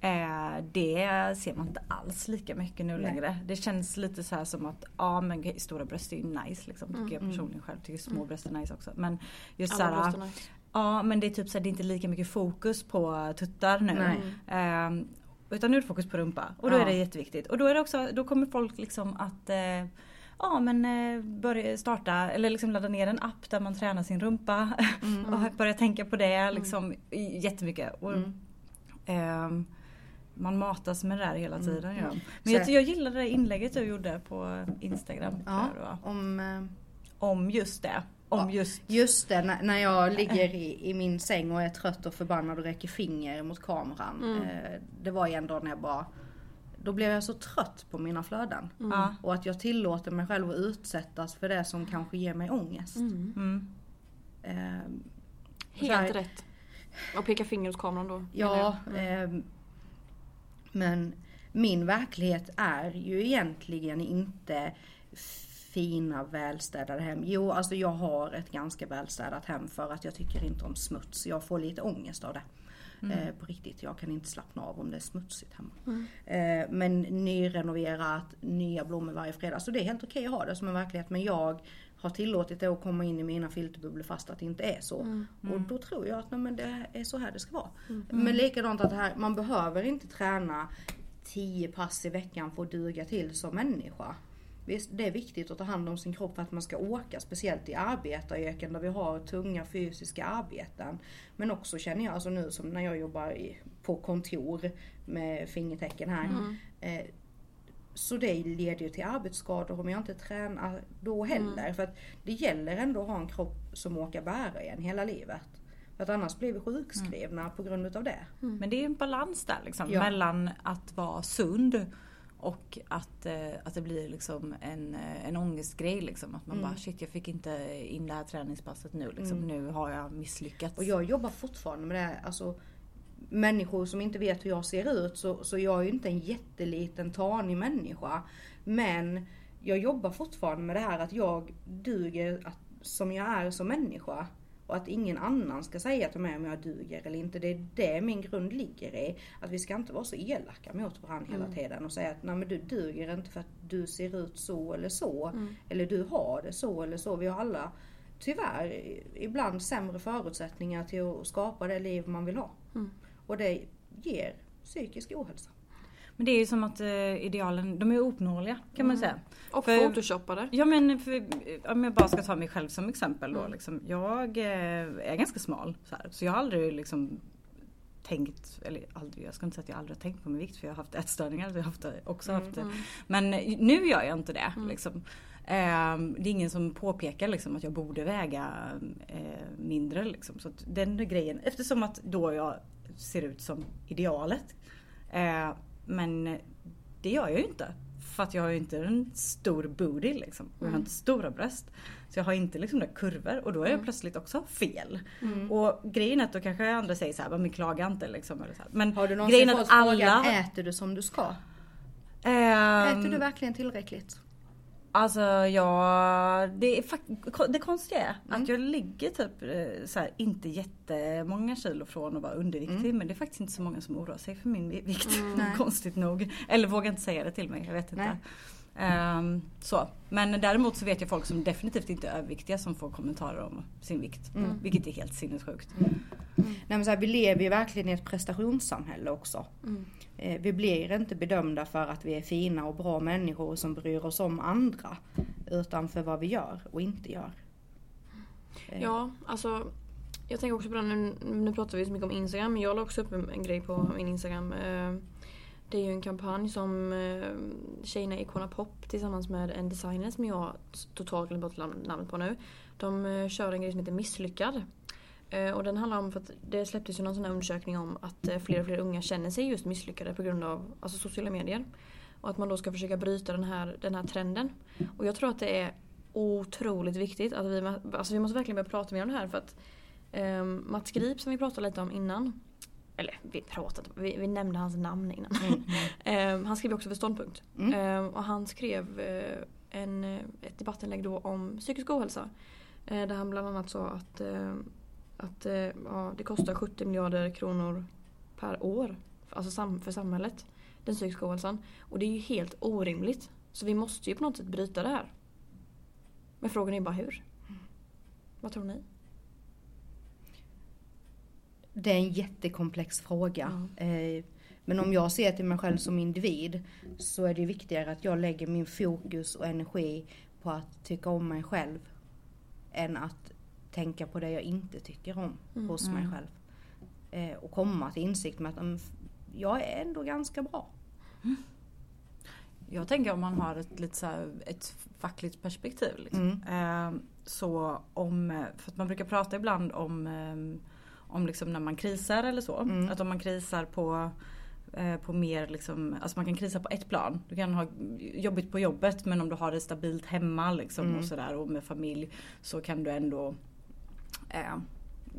[SPEAKER 2] Eh, det ser man inte alls lika mycket nu
[SPEAKER 3] Nej.
[SPEAKER 2] längre. Det känns lite så här som att ja men grej- stora bröst är ju nice liksom. Tycker jag
[SPEAKER 3] Mm.
[SPEAKER 2] personligen själv. Tycker små bröst är nice också. Men just
[SPEAKER 1] Alla
[SPEAKER 2] såhär,
[SPEAKER 1] brösten är nice.
[SPEAKER 2] ja men det är typ så här, det är inte lika mycket fokus på tuttar nu. Eh, utan nu är det fokus på rumpa. Och då
[SPEAKER 3] Ja.
[SPEAKER 2] är det jätteviktigt. Och då är det också, då kommer folk liksom att eh, Ja men eh, börja starta eller liksom ladda ner en app där man tränar sin rumpa.
[SPEAKER 3] Mm.
[SPEAKER 2] och börja tänka på det liksom i- jättemycket. Och,
[SPEAKER 3] Mm.
[SPEAKER 2] Ehm, man matas med det där hela
[SPEAKER 3] Mm.
[SPEAKER 2] tiden. Ja.
[SPEAKER 3] Så-
[SPEAKER 2] Men jag, jag gillade det inlägget du gjorde på Instagram.
[SPEAKER 3] Ja, om, eh,
[SPEAKER 2] Om just det. Om
[SPEAKER 3] Ja.
[SPEAKER 2] just...
[SPEAKER 3] just det, när, när jag ligger i, i min säng och är trött och förbannad och räcker finger mot kameran.
[SPEAKER 1] Mm.
[SPEAKER 3] Eh, det var en dag när jag bara, då blev jag så trött på mina flöden.
[SPEAKER 2] Ja.
[SPEAKER 3] Och att jag tillåter mig själv att utsättas för det som kanske ger mig ångest.
[SPEAKER 1] Mm.
[SPEAKER 2] Mm.
[SPEAKER 3] Eh,
[SPEAKER 1] Helt
[SPEAKER 3] här-
[SPEAKER 1] rätt. Och peka finger åt kameran då.
[SPEAKER 3] Ja.
[SPEAKER 1] Mm.
[SPEAKER 3] ehm, men min verklighet är ju egentligen inte fina välstädade hem. Jo, alltså jag har ett ganska välstädat hem för att jag tycker inte om smuts. Jag får lite ångest av det. Eh, på riktigt, jag kan inte slappna av om det är smutsigt hemma.
[SPEAKER 1] Mm.
[SPEAKER 3] Eh, men nyrenoverat, nya blommor varje fredag. Så det är helt okej att ha det som en verklighet. Men jag har tillåtit det att komma in i mina filterbubblor fast att det inte är så.
[SPEAKER 1] Mm.
[SPEAKER 3] Och då tror jag att nej, men det är så här det ska vara.
[SPEAKER 1] Mm.
[SPEAKER 3] Men likadant att här, man behöver inte träna 10 pass i veckan för att duga till som människa. Visst, det är viktigt att ta hand om sin kropp för att man ska åka, speciellt i arbetaryrken där vi har tunga fysiska arbeten. Men också känner jag, alltså nu som när jag jobbar på kontor med fingertecken här.
[SPEAKER 1] Mm.
[SPEAKER 3] Eh, så det leder ju till arbetsskador om jag inte tränar då heller. För att det gäller ändå att ha en kropp som orkar bära igen hela livet. För att annars blir vi sjukskrivna på grund utav det.
[SPEAKER 2] Men det är en balans där liksom.
[SPEAKER 3] Ja.
[SPEAKER 2] Mellan att vara sund och att, eh, att det blir liksom en, eh, en ångestgrej. Liksom. Att man
[SPEAKER 3] Mm.
[SPEAKER 2] bara shit jag fick inte in det här träningspasset nu. Liksom.
[SPEAKER 3] Mm.
[SPEAKER 2] Nu har jag misslyckats.
[SPEAKER 3] Och jag jobbar fortfarande med det. Alltså, människor som inte vet hur jag ser ut så, så jag är ju inte en jätteliten tanig människa. Men jag jobbar fortfarande med det här att jag duger att, som jag är som människa. Och att ingen annan ska säga till mig om jag duger eller inte. Det är det min grund ligger i. Att vi ska inte vara så elaka mot varandra hela
[SPEAKER 1] Mm.
[SPEAKER 3] tiden och säga att nej men du duger inte för att du ser ut så eller så.
[SPEAKER 1] Mm.
[SPEAKER 3] Eller du har det så eller så. Vi har alla tyvärr ibland sämre förutsättningar till att skapa det liv man vill ha.
[SPEAKER 1] Mm.
[SPEAKER 3] Och det ger psykisk ohälsa.
[SPEAKER 2] Men det är ju som att eh, idealen, de är uppnåeliga kan man
[SPEAKER 1] Mm.
[SPEAKER 2] säga.
[SPEAKER 1] Och
[SPEAKER 2] För-
[SPEAKER 1] photoshoppade.
[SPEAKER 2] Ja men för, om jag bara ska ta mig själv som exempel då.
[SPEAKER 1] Mm.
[SPEAKER 2] Liksom, jag eh, är ganska smal. Så, här, så jag har aldrig liksom tänkt, eller aldrig, jag ska inte säga att jag aldrig har tänkt på min vikt för jag har haft ätstörningar. Så jag har haft, också
[SPEAKER 3] Mm.
[SPEAKER 2] haft.
[SPEAKER 1] Mm.
[SPEAKER 2] Men nu gör jag inte det.
[SPEAKER 1] Mm.
[SPEAKER 2] Liksom. Ehm, det är ingen som påpekar liksom, att jag borde väga eh, mindre. Liksom. Så att den grejen, eftersom att då jag ser ut som idealet. Eh, men det gör jag ju inte. För att jag har ju inte en stor booty liksom. Och jag har
[SPEAKER 1] Mm.
[SPEAKER 2] inte stora bröst. Så jag har inte liksom några kurvor och då är jag
[SPEAKER 1] Mm.
[SPEAKER 2] plötsligt också fel.
[SPEAKER 3] Mm.
[SPEAKER 2] Och grejen är att då kanske andra säger så här, men klaga inte liksom. Eller så här. Men
[SPEAKER 3] Har du någonsin fått
[SPEAKER 2] att
[SPEAKER 3] frågan,
[SPEAKER 2] alla...
[SPEAKER 3] äter du som du ska?
[SPEAKER 2] ehm,
[SPEAKER 3] Äter du verkligen tillräckligt?
[SPEAKER 2] Alltså jag, det, är, det konstiga är
[SPEAKER 3] Mm.
[SPEAKER 2] att jag ligger typ eh, så här, inte jättemånga kilo från att vara underviktig
[SPEAKER 3] Mm.
[SPEAKER 2] men det är faktiskt inte så många som oroar sig för min vikt.
[SPEAKER 1] Mm.
[SPEAKER 2] Konstigt nog. Eller vågar inte säga det till mig, jag vet inte. Ehm, så. Men däremot så vet jag folk som definitivt inte är överviktiga som får kommentarer om sin vikt.
[SPEAKER 3] Mm.
[SPEAKER 2] Vilket är helt sinnessjukt.
[SPEAKER 3] Nej, men så här, vi lever ju verkligen i ett prestationssamhälle också.
[SPEAKER 1] Mm.
[SPEAKER 3] Eh, vi blir inte bedömda för att vi är fina och bra människor som bryr oss om andra. Utan för vad vi gör och inte gör. Eh.
[SPEAKER 1] Ja, alltså jag tänker också på det nu, nu pratar vi så mycket om Instagram, men jag la också upp en, grej på min Instagram. Eh, det är ju en kampanj som tjejerna i Icona Pop tillsammans med en designer som jag totalt glömt bort namnet på nu. De kör en grej som heter Misslyckad. Eh, Och den handlar om, för att det släpptes ju någon sån här undersökning om att eh, fler och fler unga känner sig just misslyckade på grund av alltså, sociala medier. Och att man då ska försöka bryta den här, den här trenden. Och jag tror att det är otroligt viktigt att vi, alltså vi måste verkligen börja prata mer om det här för att um, Mats Grip som vi pratade lite om innan eller vi pratade, vi, vi nämnde hans namn innan. Mm. um, han skrev också för Ståndpunkt. Mm. Um, och han skrev uh, en, ett debattinlägg då om psykisk ohälsa. Uh, där han bland annat sa att, uh, att ja, det kostar 70 miljarder kronor per år. Alltså sam för samhället. Den psykiska ohälsan. Och det är ju helt orimligt. Så vi måste ju på något sätt bryta det här. Men frågan är bara hur? Vad tror ni?
[SPEAKER 3] Det är en jättekomplex fråga. Mm. Men om jag ser till mig själv som individ så är det viktigare att jag lägger min fokus och energi på att tycka om mig själv. Än att tänka på det jag inte tycker om mm. hos mig mm. själv. Eh, och komma till insikt med att mm, jag är ändå ganska bra. Mm.
[SPEAKER 2] Jag tänker om man har ett, lite så här, ett fackligt perspektiv. Liksom. Mm. Eh, så om, för att man brukar prata ibland om, eh, om liksom när man krisar eller så. Mm. Att om man krisar på eh, på mer liksom, alltså man kan krisa på ett plan. Du kan ha jobbigt på jobbet men om du har det stabilt hemma liksom mm. och sådär och med familj så kan du ändå eh,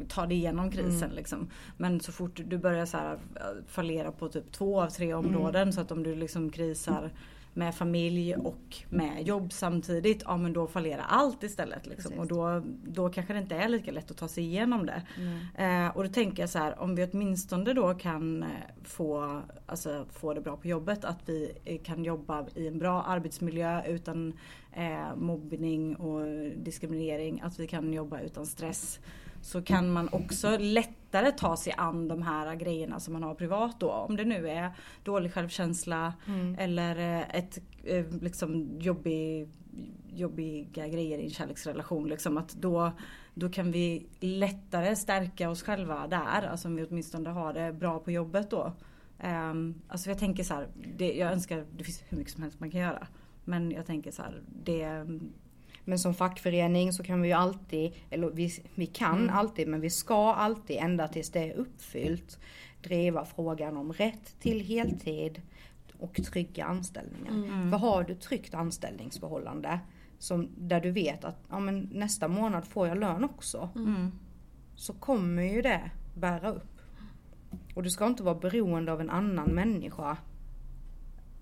[SPEAKER 2] ta dig igenom krisen. Mm. Liksom. Men så fort du börjar så här, fallera på typ två av tre områden mm. så att om du liksom krisar med familj och med jobb samtidigt, ja men då fallerar allt istället. Liksom. Och då, då kanske det inte är lika lätt att ta sig igenom det. Mm. Eh, och då tänker jag så här, om vi åtminstone då kan eh, få, alltså, få det bra på jobbet, att vi eh, kan jobba i en bra arbetsmiljö utan eh, mobbning och diskriminering, att vi kan jobba utan stress så kan man också lättare ta sig an de här grejerna som man har privat då. Om det nu är dålig självkänsla mm. eller eh, ett eh, liksom jobbig, jobbiga grejer i en kärleksrelation. Liksom att då, då kan vi lättare stärka oss själva där. Alltså om vi åtminstone har det bra på jobbet då. Um, alltså jag tänker så här, det, jag önskar, det finns hur mycket som helst man kan göra. Men jag tänker så här, det
[SPEAKER 3] men som fackförening så kan vi ju alltid, eller vi, vi kan mm. alltid, men vi ska alltid ända tills det är uppfyllt driva frågan om rätt till heltid och trygga anställningar. Mm. För har du tryggt anställningsförhållande som, där du vet att ja, men nästa månad får jag lön också. Mm. Så kommer ju det bära upp. Och du ska inte vara beroende av en annan människa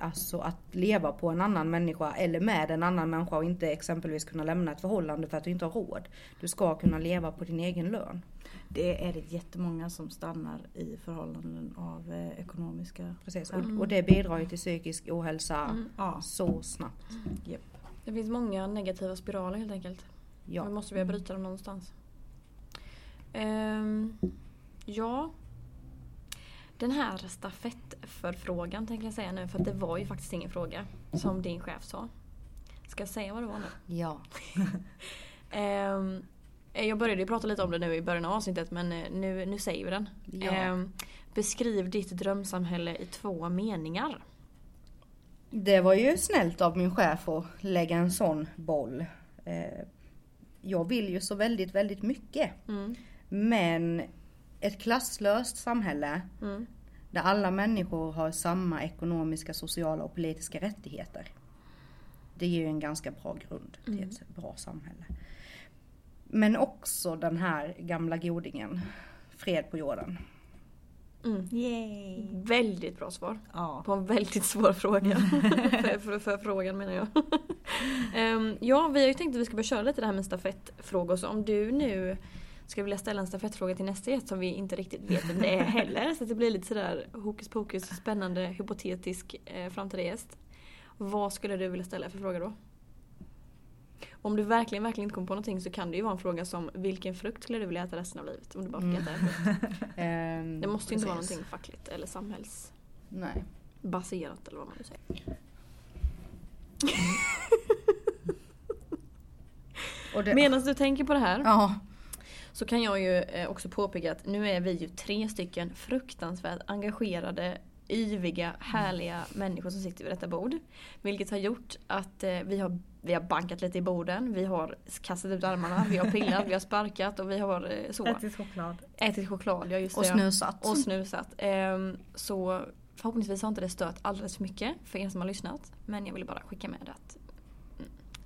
[SPEAKER 3] Alltså att leva på en annan människa eller med en annan människa och inte exempelvis kunna lämna ett förhållande för att du inte har råd. Du ska kunna leva på din egen lön.
[SPEAKER 2] Det är det jättemånga som stannar i förhållanden av eh, ekonomiska
[SPEAKER 3] Precis, och, och, det bidrar ju till psykisk ohälsa mm. så snabbt.
[SPEAKER 1] Mm. Yep. Det finns många negativa spiraler helt enkelt. Ja. Vi måste börja bryta dem någonstans. Um, ja, den här stafettförfrågan tänker jag säga nu för att det var ju faktiskt ingen fråga. Som din chef sa. Ska jag säga vad det var nu?
[SPEAKER 3] Ja.
[SPEAKER 1] um, jag började ju prata lite om det nu i början av avsnittet men eh, nu, nu säger vi den. Ja. Um, beskriv ditt drömsamhälle i två meningar.
[SPEAKER 3] Det var ju snällt av min chef att lägga en sån boll. Uh, jag vill ju så väldigt, väldigt mycket. Mm. Men ett klasslöst samhälle mm. där alla människor har samma ekonomiska, sociala och politiska rättigheter. Det ger ju en ganska bra grund till mm. ett bra samhälle. Men också den här gamla godingen, fred på jorden.
[SPEAKER 1] Mm. Yay. Väldigt bra svar. Ja. På en väldigt svår fråga. för, för, för, frågan menar jag. um, ja, vi har ju tänkt att vi ska börja köra lite det här med stafettfrågor. Så om du nu skulle vilja ställa en stafettfråga till nästa gäst som vi inte riktigt vet vem det är heller. Så det blir lite sådär hokus pokus, spännande, hypotetisk eh, framtida gäst. Vad skulle du vilja ställa för fråga då? Om du verkligen, verkligen inte kommer på någonting så kan det ju vara en fråga som vilken frukt skulle du vilja äta resten av livet? Om du bara fick äta mm. Det måste ju inte vara någonting fackligt eller samhällsbaserat eller vad man nu säger. Medan du tänker på det här
[SPEAKER 3] ja.
[SPEAKER 1] Så kan jag ju eh, också påpeka att nu är vi ju tre stycken fruktansvärt engagerade yviga, härliga människor som sitter vid detta bord. Vilket har gjort att eh, vi, har, vi har bankat lite i borden, vi har kastat ut armarna, vi har pillat, vi har sparkat och vi har eh, så.
[SPEAKER 2] Ätit choklad.
[SPEAKER 1] Ätit choklad, ja just
[SPEAKER 3] det. Och snusat.
[SPEAKER 1] Och snusat. Ehm, så förhoppningsvis har inte det stört alldeles för mycket för er som har lyssnat. Men jag ville bara skicka med att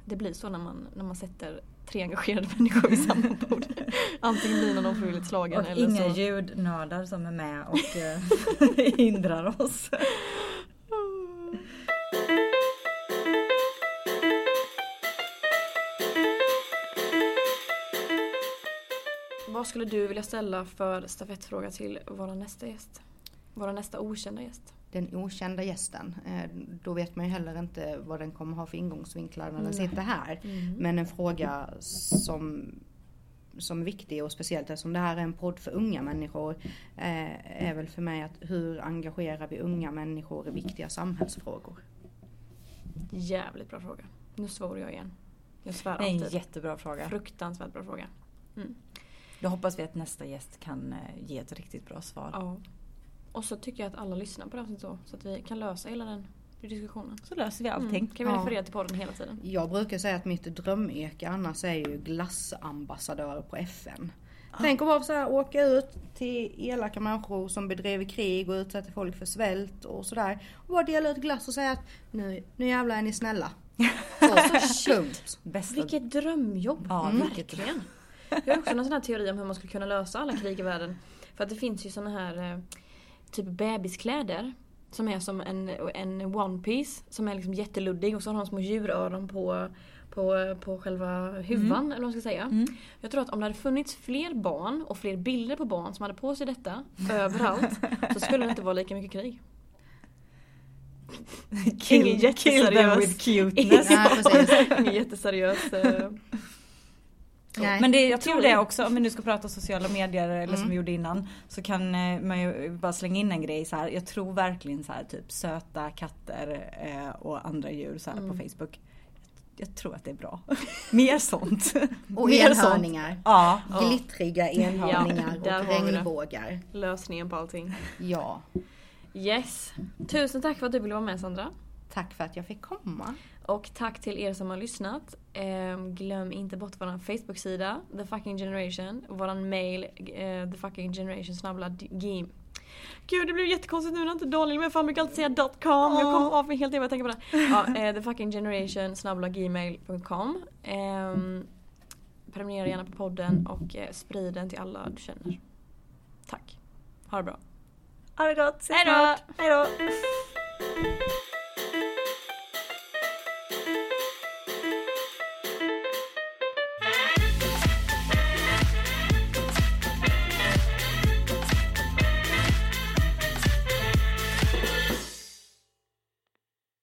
[SPEAKER 1] det blir så när man, när man sätter tre engagerade människor vid samma bord. Antingen blir någon ofrivilligt slagen
[SPEAKER 2] Och
[SPEAKER 1] eller
[SPEAKER 2] inga
[SPEAKER 1] så.
[SPEAKER 2] ljudnördar som är med och eh, hindrar oss.
[SPEAKER 1] Vad skulle du vilja ställa för stafettfråga till vår nästa gäst? Vår nästa okända gäst.
[SPEAKER 3] Den okända gästen. Eh, Då vet man ju heller inte vad den kommer ha för ingångsvinklar när den sitter här. Men en fråga som, som är viktig och speciellt eftersom det här är en podd för unga människor eh, är väl för mig att hur engagerar vi unga människor i viktiga samhällsfrågor?
[SPEAKER 1] Jävligt bra fråga. Nu svor jag igen. Jag svär
[SPEAKER 2] Det är en
[SPEAKER 1] alltid.
[SPEAKER 2] jättebra fråga.
[SPEAKER 1] Fruktansvärt bra fråga.
[SPEAKER 2] Då hoppas vi att nästa gäst kan eh, ge ett riktigt bra svar.
[SPEAKER 1] Ja. Och så tycker jag att alla lyssnar på det avsnittet så. Så att vi kan lösa hela den diskussionen.
[SPEAKER 2] Så löser vi allting.
[SPEAKER 1] Mm. Kan vi
[SPEAKER 3] Ja.
[SPEAKER 1] referera till podden hela tiden.
[SPEAKER 3] Jag brukar säga att mitt drömyrke annars är ju glassambassadör på FN. Tänk att bara så här, åka ut till elaka människor som bedriver krig och utsätter folk för svält och sådär. Och bara dela ut glass och säga att nu, nu jävlar är ni snälla. Så.
[SPEAKER 2] Bästa
[SPEAKER 1] Vilket drömjobb!
[SPEAKER 2] Ja,
[SPEAKER 1] Mm.
[SPEAKER 2] vilket
[SPEAKER 1] Verkligen. Jag har också någon sån här teori om hur man skulle kunna lösa alla krig i världen. För att det finns ju såna här eh, typ bebiskläder. Som är som en, en one piece som är liksom jätteluddig och så har de små djuröron på, på, på själva huvan eller vad man ska säga.
[SPEAKER 2] Mm.
[SPEAKER 1] Jag tror att om det hade funnits fler barn och fler bilder på barn som hade på sig detta överallt så skulle det inte vara lika mycket krig. Ingen
[SPEAKER 2] Kill, kill them with cuteness.
[SPEAKER 1] Ingen jätteseriös...
[SPEAKER 3] Nej.
[SPEAKER 2] Men det, jag tror det också, om vi nu ska prata sociala medier eller som
[SPEAKER 3] Mm.
[SPEAKER 2] vi gjorde innan. Så kan eh, man ju bara slänga in en grej så här. Jag tror verkligen så här typ söta katter eh, och andra djur så här
[SPEAKER 1] Mm.
[SPEAKER 2] på Facebook. Jag tror att det är bra. Mer sånt.
[SPEAKER 3] Och
[SPEAKER 2] Mer sånt.
[SPEAKER 3] enhörningar.
[SPEAKER 2] Ja.
[SPEAKER 1] Ja.
[SPEAKER 3] Glittriga enhörningar
[SPEAKER 1] Ja,
[SPEAKER 3] och regnbågar.
[SPEAKER 1] lösningen på allting.
[SPEAKER 3] Ja.
[SPEAKER 1] Yes. Tusen tack för att du ville vara med Sandra.
[SPEAKER 3] Tack för att jag fick komma.
[SPEAKER 1] Och tack till er som har lyssnat. Ehm, glöm inte bort vår Facebook-sida, The Fucking Generation. Våran mail, uh, The Fucking Generation snabbla game. Gud det blev jättekonstigt nu när inte Daniel med för han brukar alltid säga .com. Jag kom av mig helt när jag tänker på det. Ja, eh, The Fucking Generation snabbla gmail.com. Um, prenumerera gärna på podden och eh, sprid den till alla du känner. Tack. Ha det bra.
[SPEAKER 2] Ha det gott, ses
[SPEAKER 1] Hej då!
[SPEAKER 2] snart. Hej då!